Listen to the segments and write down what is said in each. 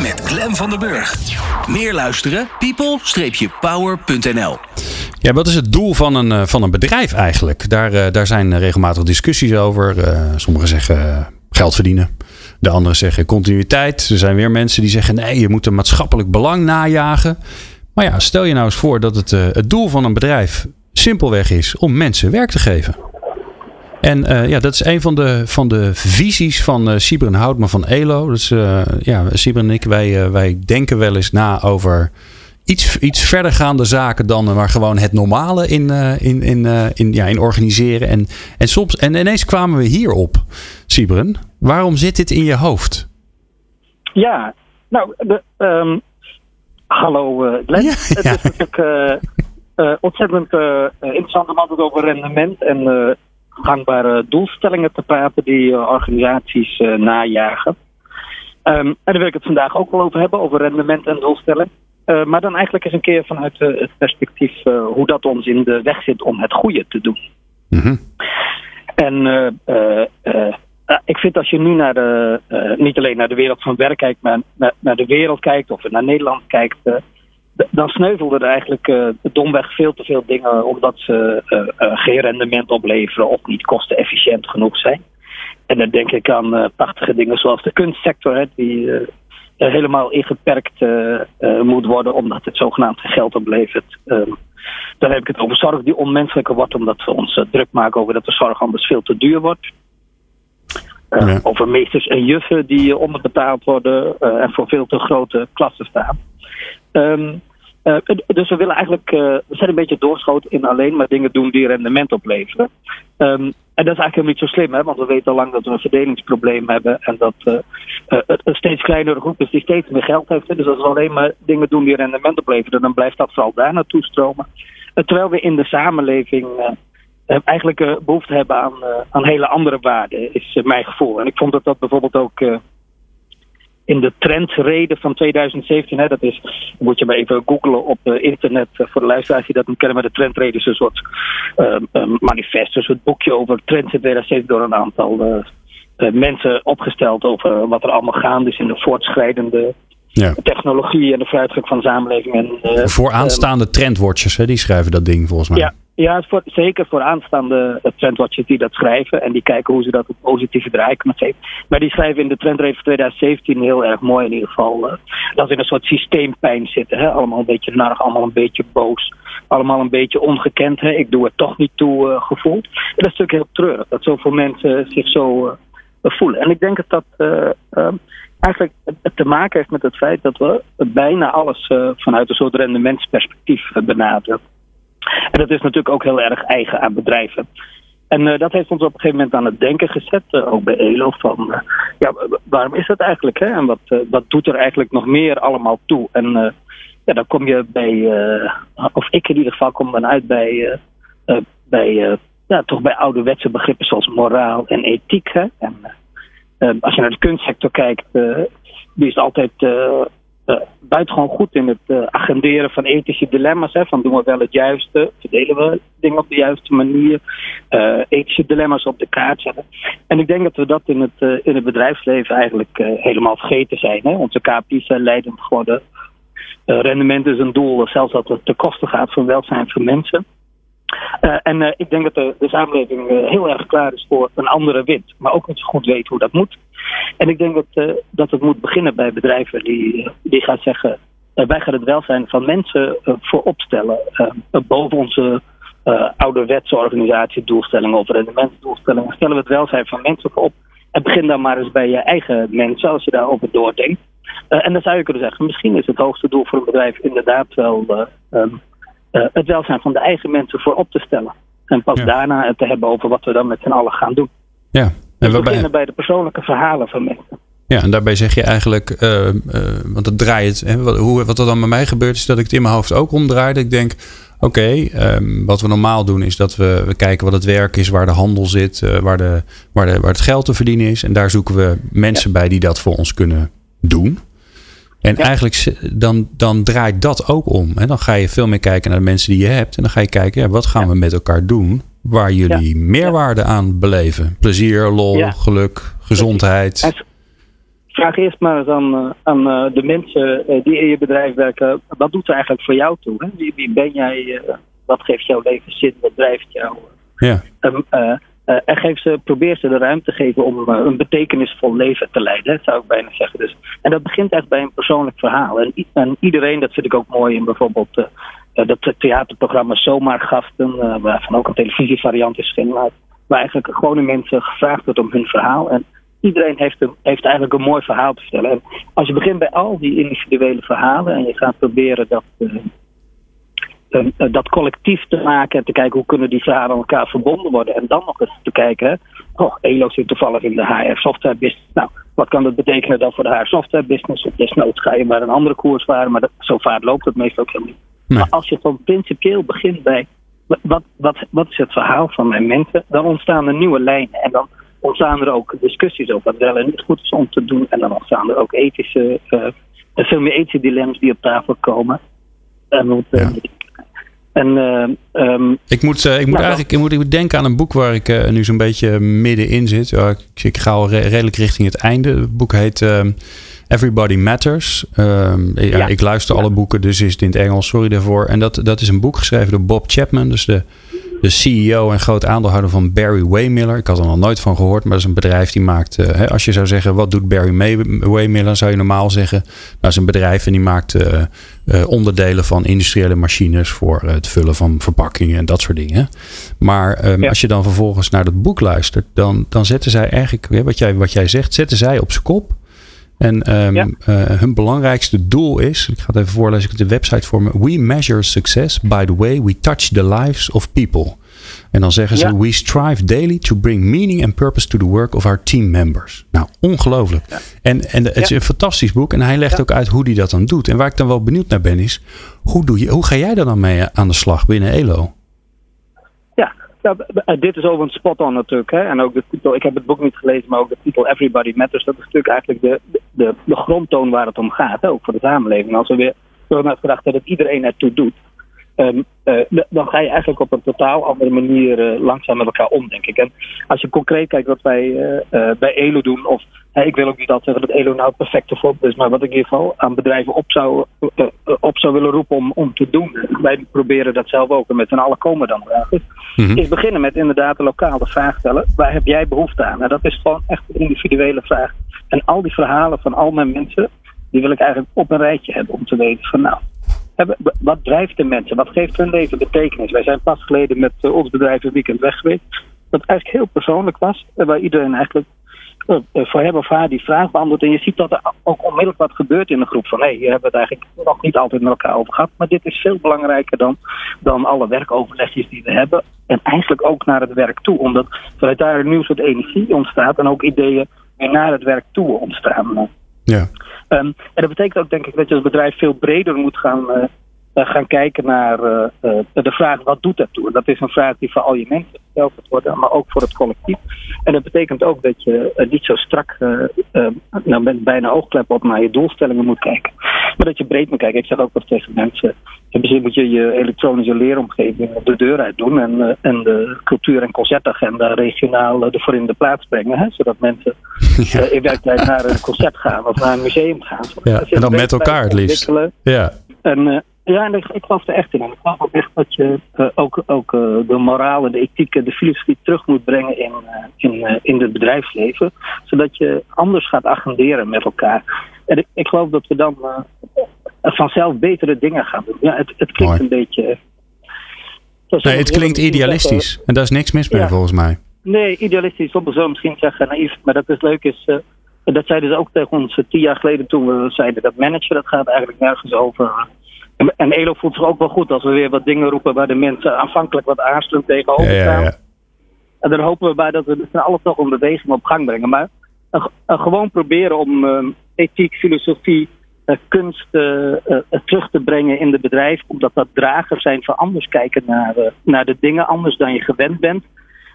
Met Glen van den Burg. Meer luisteren? people-power.nl Ja, wat is het doel van een, eh, van een bedrijf eigenlijk? Daar, eh, daar zijn regelmatig discussies over. Eh, sommigen zeggen geld verdienen. De anderen zeggen continuïteit. Er zijn weer mensen die zeggen nee, je moet een maatschappelijk belang najagen. Maar ja, stel je nou eens voor dat het, het doel van een bedrijf simpelweg is om mensen werk te geven. En uh, ja, dat is een van de, van de visies van uh, Sibren Houtman van ELO. Dus uh, ja, Sibren en ik, wij, wij denken wel eens na over iets, iets verdergaande zaken dan maar gewoon het normale in, in, in, in, ja, in organiseren. En, en, soms, en ineens kwamen we hierop, Sibren. Waarom zit dit in je hoofd? Ja, nou, de, um, hallo Glenn. Ja, het is natuurlijk ontzettend interessant om altijd over rendement en gangbare doelstellingen te praten die uh, organisaties uh, najagen. Um, en daar wil ik het vandaag ook wel over hebben, over rendement en doelstelling. Uh, maar dan eigenlijk eens een keer vanuit het perspectief hoe dat ons in de weg zit om het goede te doen. Mm -hmm. En ik vind als je nu naar de, niet alleen naar de wereld van werk kijkt, maar naar, naar de wereld kijkt of naar Nederland kijkt, dan sneuvelden er eigenlijk uh, domweg veel te veel dingen omdat ze uh, uh, geen rendement opleveren of niet kostenefficiënt genoeg zijn. En dan denk ik aan prachtige dingen zoals de kunstsector, hè, die helemaal ingeperkt moet worden omdat het zogenaamd geen geld oplevert. Um, dan heb ik het over zorg die onmenselijker wordt omdat we ons druk maken over dat de zorg anders veel te duur wordt. Ja. Over meesters en juffen die onderbetaald worden en voor veel te grote klassen staan. Um, uh, dus we willen eigenlijk, uh, we zijn een beetje doorschoten in alleen maar dingen doen die rendement opleveren. Um, en dat is eigenlijk helemaal niet zo slim, want we weten al lang dat we een verdelingsprobleem hebben en dat uh, een steeds kleinere groep is die steeds meer geld heeft. Dus als we alleen maar dingen doen die rendement opleveren, dan blijft dat vooral daar naartoe stromen. terwijl we in de samenleving eigenlijk behoefte hebben aan, aan hele andere waarden, is mijn gevoel. En ik vond dat dat bijvoorbeeld ook in de trendreden van 2017. Hè, dat is, moet je maar even googlen op uh, internet uh, voor de luisteraars die dat niet kennen. Maar de trendreden is een soort uh, manifest, een soort boekje over trends in 2017 door een aantal mensen opgesteld over wat er allemaal gaande is in de voortschrijdende ja. technologie en de vooruitgang van de samenleving. En, Vooraanstaande trendwatchers, hè, die schrijven dat ding volgens mij. Ja, ja, voor, zeker voor aanstaande trendwatchers die dat schrijven. En die kijken hoe ze dat op positieve draai kunnen geven. Maar die schrijven in de trendrate van 2017 heel erg mooi in ieder geval. Uh, dat ze in een soort systeempijn zitten. Hè? Allemaal een beetje narig, allemaal een beetje boos. Allemaal een beetje ongekend. Hè? Ik doe het toch niet toe uh, gevoel. En dat is natuurlijk heel treurig. Dat zoveel mensen zich zo uh, voelen. En ik denk dat dat eigenlijk te maken heeft met het feit dat we bijna alles vanuit een soort rendementsperspectief benaderen. En dat is natuurlijk ook heel erg eigen aan bedrijven. En uh, dat heeft ons op een gegeven moment aan het denken gezet, uh, ook bij ELO, van uh, ja, waarom is dat eigenlijk? Hè? En wat, wat doet er eigenlijk nog meer allemaal toe? En ja, dan kom je bij, of ik in ieder geval kom dan uit bij, bij ja, toch bij ouderwetse begrippen zoals moraal en ethiek. Hè? En als je naar de kunstsector kijkt, die is altijd buitengewoon goed in het uh, agenderen van ethische dilemma's. Hè, van doen we wel het juiste, verdelen we dingen op de juiste manier, uh, ethische dilemma's op de kaart zetten. En ik denk dat we dat in het, in het bedrijfsleven eigenlijk helemaal vergeten zijn. Hè. Onze KPI's zijn leidend geworden. rendement is een doel, zelfs dat het ten koste gaat van welzijn van mensen. En ik denk dat de, samenleving heel erg klaar is voor een andere wind, maar ook niet zo goed weet hoe dat moet. En ik denk dat, dat het moet beginnen bij bedrijven die, die gaan zeggen: wij gaan het welzijn van mensen voorop stellen, boven onze ouderwetse organisatiedoelstellingen of rendementsdoelstellingen. Stellen we het welzijn van mensen voorop. En begin dan maar eens bij je eigen mensen als je daarover doordenkt. en dan zou je kunnen zeggen: misschien is het hoogste doel voor een bedrijf inderdaad wel. Um, uh, het welzijn van de eigen mensen voor op te stellen. En pas daarna het te hebben over wat we dan met z'n allen gaan doen. Ja. En we beginnen bij de persoonlijke verhalen van mensen. Ja, en daarbij zeg je eigenlijk, uh, uh, want het draait, hè, wat, hoe, wat er dan bij mij gebeurt, is dat ik het in mijn hoofd ook omdraai. Dat ik denk, oké, okay, um, wat we normaal doen is dat we, we kijken wat het werk is, waar de handel zit, uh, waar, de, waar, de, waar het geld te verdienen is. En daar zoeken we mensen ja. bij die dat voor ons kunnen doen. En ja. eigenlijk dan, dan draait dat ook om. En dan ga je veel meer kijken naar de mensen die je hebt. En dan ga je kijken, ja, wat gaan ja. we met elkaar doen waar jullie meerwaarde aan beleven? Plezier, lol, geluk, gezondheid. vraag eerst maar eens aan, aan de mensen die in je bedrijf werken. Wat doet er eigenlijk voor jou toe? Hè? Wie, wie ben jij? wat geeft jouw leven zin? Wat drijft jou? Ja. Uh, en geef ze, probeer ze de ruimte te geven om uh, een betekenisvol leven te leiden, zou ik bijna zeggen. Dus, en dat begint echt bij een persoonlijk verhaal. En, en iedereen, dat vind ik ook mooi in bijvoorbeeld uh, dat theaterprogramma Zomaar Gasten, waarvan ook een televisievariant is gemaakt, waar eigenlijk gewone mensen gevraagd wordt om hun verhaal. En iedereen heeft, een, heeft eigenlijk een mooi verhaal te vertellen. En als je begint bij al die individuele verhalen en je gaat proberen dat dat collectief te maken en te kijken hoe kunnen die verhalen aan elkaar verbonden worden. En dan nog eens te kijken, oh, ELO zit toevallig in de HR software business. Nou, wat kan dat betekenen dan voor de HR software business? Of desnoods ga je maar een andere koers varen, maar zo vaart loopt het meestal ook helemaal niet. Maar als je van principieel begint bij wat, wat, wat is het verhaal van mijn mensen, dan ontstaan er nieuwe lijnen. En dan ontstaan er ook discussies over wat wel en niet goed is om te doen. En dan ontstaan er ook ethische, uh, veel meer ethische dilemma's die op tafel komen. En moet, ja. En, uh, um, ik moet, uh, ik moet nou, eigenlijk ik moet, ik moet denken aan een boek waar ik uh, nu zo'n beetje middenin zit. ik, ik ga al re redelijk richting het einde. Het boek heet um, Everybody Matters. Um, ja, ja, ik luister alle boeken, dus is het in het Engels. Sorry daarvoor. En dat, dat is een boek geschreven door Bob Chapman. Dus de, de CEO en groot aandeelhouder van Barry Waymiller. Ik had er nog nooit van gehoord, maar dat is een bedrijf die maakt. Uh, hè, als je zou zeggen, wat doet Barry Waymiller? Zou je normaal zeggen, dat is een bedrijf en die maakt uh, uh, onderdelen van industriële machines voor het vullen van verpakkingen en dat soort dingen. Maar um, ja. als je dan vervolgens naar dat boek luistert, dan, dan zetten zij eigenlijk, wat jij, wat jij zegt, zetten zij op zijn kop. En um, ja. uh, hun belangrijkste doel is, ik ga het even voorlezen, ik heb de website voor me. We measure success by the way we touch the lives of people. En dan zeggen ze: ja. We strive daily to bring meaning and purpose to the work of our team members. Nou, ongelooflijk. Ja. En, en het is een fantastisch boek. En hij legt ook uit hoe hij dat dan doet. En waar ik dan wel benieuwd naar ben, is: hoe, doe je, hoe ga jij er dan mee aan de slag binnen ELO? Ja, ja, dit is overigens spot on natuurlijk. Hè? En ook de titel, ik heb het boek niet gelezen, maar ook de titel Everybody Matters. Dat is natuurlijk eigenlijk de, de, de grondtoon waar het om gaat. Hè? Ook voor de samenleving. Als we weer terug naar het gedacht dat iedereen ertoe doet. Um, uh, dan ga je eigenlijk op een totaal andere manier uh, langzaam met elkaar om, denk ik. En als je concreet kijkt wat wij uh, bij ELO doen, of ik wil ook niet altijd zeggen dat ELO nou het perfecte voorbeeld is, maar wat ik in ieder geval aan bedrijven op zou, op zou willen roepen om, om te doen. Wij proberen dat zelf ook en met z'n allen komen dan graag. Mm-hmm. Is beginnen met inderdaad de lokale vraag stellen: waar heb jij behoefte aan? Nou, dat is gewoon echt een individuele vraag. En al die verhalen van al mijn mensen, die wil ik eigenlijk op een rijtje hebben om te weten van nou wat drijft de mensen? Wat geeft hun leven betekenis? Wij zijn pas geleden met uh, ons bedrijf een weekend weg geweest. Dat eigenlijk heel persoonlijk was. Waar iedereen eigenlijk uh, voor hem of haar die vraag beantwoordt. En je ziet dat er ook onmiddellijk wat gebeurt in de groep. Van hé, hey, hier hebben we het eigenlijk nog niet altijd met elkaar over gehad. Maar dit is veel belangrijker dan, dan alle werkoverlegjes die we hebben. En eigenlijk ook naar het werk toe. Omdat vanuit daar een nieuw soort energie ontstaat. En ook ideeën naar het werk toe ontstaan. Ja. Um, en dat betekent ook denk ik dat je als bedrijf veel breder moet gaan, uh, gaan kijken naar uh, uh, de vraag wat doet dat toe. En dat is een vraag die voor al je mensen gesteld moet worden, maar ook voor het collectief. En dat betekent ook dat je niet zo strak nou, met bijna oogklep op naar je doelstellingen moet kijken. Maar dat je breed moet kijken. Ik zeg ook wel tegen mensen, misschien moet je je elektronische leeromgeving op de deur uit doen en, en de cultuur- en concertagenda regionaal ervoor in de plaats brengen. Hè, zodat mensen ja. in werkelijkheid naar een concert gaan of naar een museum gaan. Ja, en dan met elkaar het liefst. Ja. En, ja, en ik, ik geloof er echt in. Ik geloof ook echt dat je uh, ook, ook uh, de moraal en de ethiek en de filosofie terug moet brengen in, in, in het bedrijfsleven. Zodat je anders gaat agenderen met elkaar. En ik, ik geloof dat we dan vanzelf betere dingen gaan doen. Ja, het, het klinkt Mooi. een beetje. Nee, het klinkt idealistisch. En daar is niks mis mee ja. volgens mij. Nee, idealistisch. Sommigen zullen misschien zeggen naïef. Maar dat is leuk is. Uh, dat zeiden ze ook tegen ons tien jaar geleden toen we zeiden dat managen, dat gaat eigenlijk nergens over. En, en Elo voelt zich ook wel goed als we weer wat dingen roepen waar de mensen aanvankelijk wat aarzelend tegenover staan. Ja, ja, ja. En dan hopen we bij dat we met alles toch een beweging op gang brengen. Maar uh, uh, gewoon proberen om uh, ethiek, filosofie, kunst terug te brengen in de bedrijf. Omdat dat dragers zijn van anders kijken naar, naar de dingen, anders dan je gewend bent.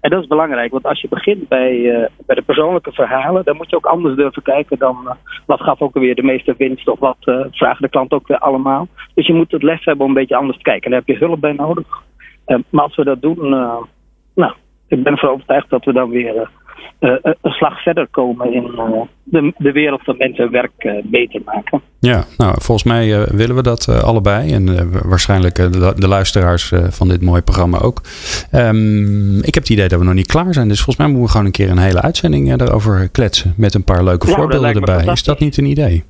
En dat is belangrijk, want als je begint bij, uh, bij de persoonlijke verhalen, dan moet je ook anders durven kijken dan uh, wat gaf ook weer de meeste winst of wat uh, vragen de klant ook weer allemaal. Dus je moet het lef hebben om een beetje anders te kijken. En daar heb je hulp bij nodig. maar als we dat doen, nou, ik ben ervan overtuigd dat we dan weer een slag verder komen in de, de wereld van mensen werk beter maken. Ja, nou volgens mij willen we dat allebei en waarschijnlijk de, de, luisteraars van dit mooie programma ook. Um, ik heb het idee dat we nog niet klaar zijn, dus volgens mij moeten we gewoon een keer een hele uitzending daarover kletsen met een paar leuke voorbeelden erbij. Is dat niet een idee?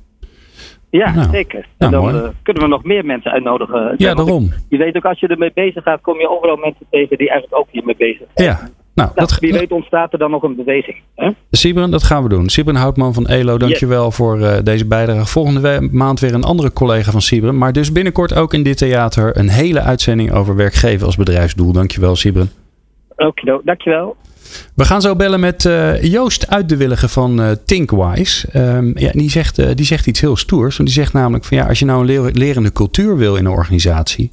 Ja, nou, zeker. En dan uh, kunnen we nog meer mensen uitnodigen. Ja, daarom. Je weet ook, als je ermee bezig gaat, kom je overal mensen tegen die eigenlijk ook hiermee bezig zijn. Ja. Nou, nou dat, wie weet ontstaat er dan nog een beweging. Hè? Sibren, dat gaan we doen. Sibren Houtman van ELO, dankjewel yes. voor uh, deze bijdrage. Volgende maand weer een andere collega van Sibren. Maar dus binnenkort ook in dit theater een hele uitzending over werkgeven als bedrijfsdoel. Dankjewel, Sibren. Oké, dankjewel. We gaan zo bellen met uh, Joost uit de Willigen van uh, Thinkwise. Um, ja, die, zegt, uh, die zegt iets heel stoers. Want die zegt namelijk van ja, als je nou een lerende cultuur wil in een organisatie.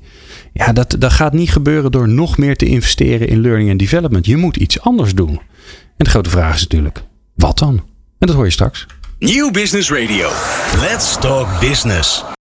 Ja, dat, dat gaat niet gebeuren door nog meer te investeren in learning and development. Je moet iets anders doen. En de grote vraag is natuurlijk, wat dan? En dat hoor je straks. Nieuw Business Radio. Let's talk business.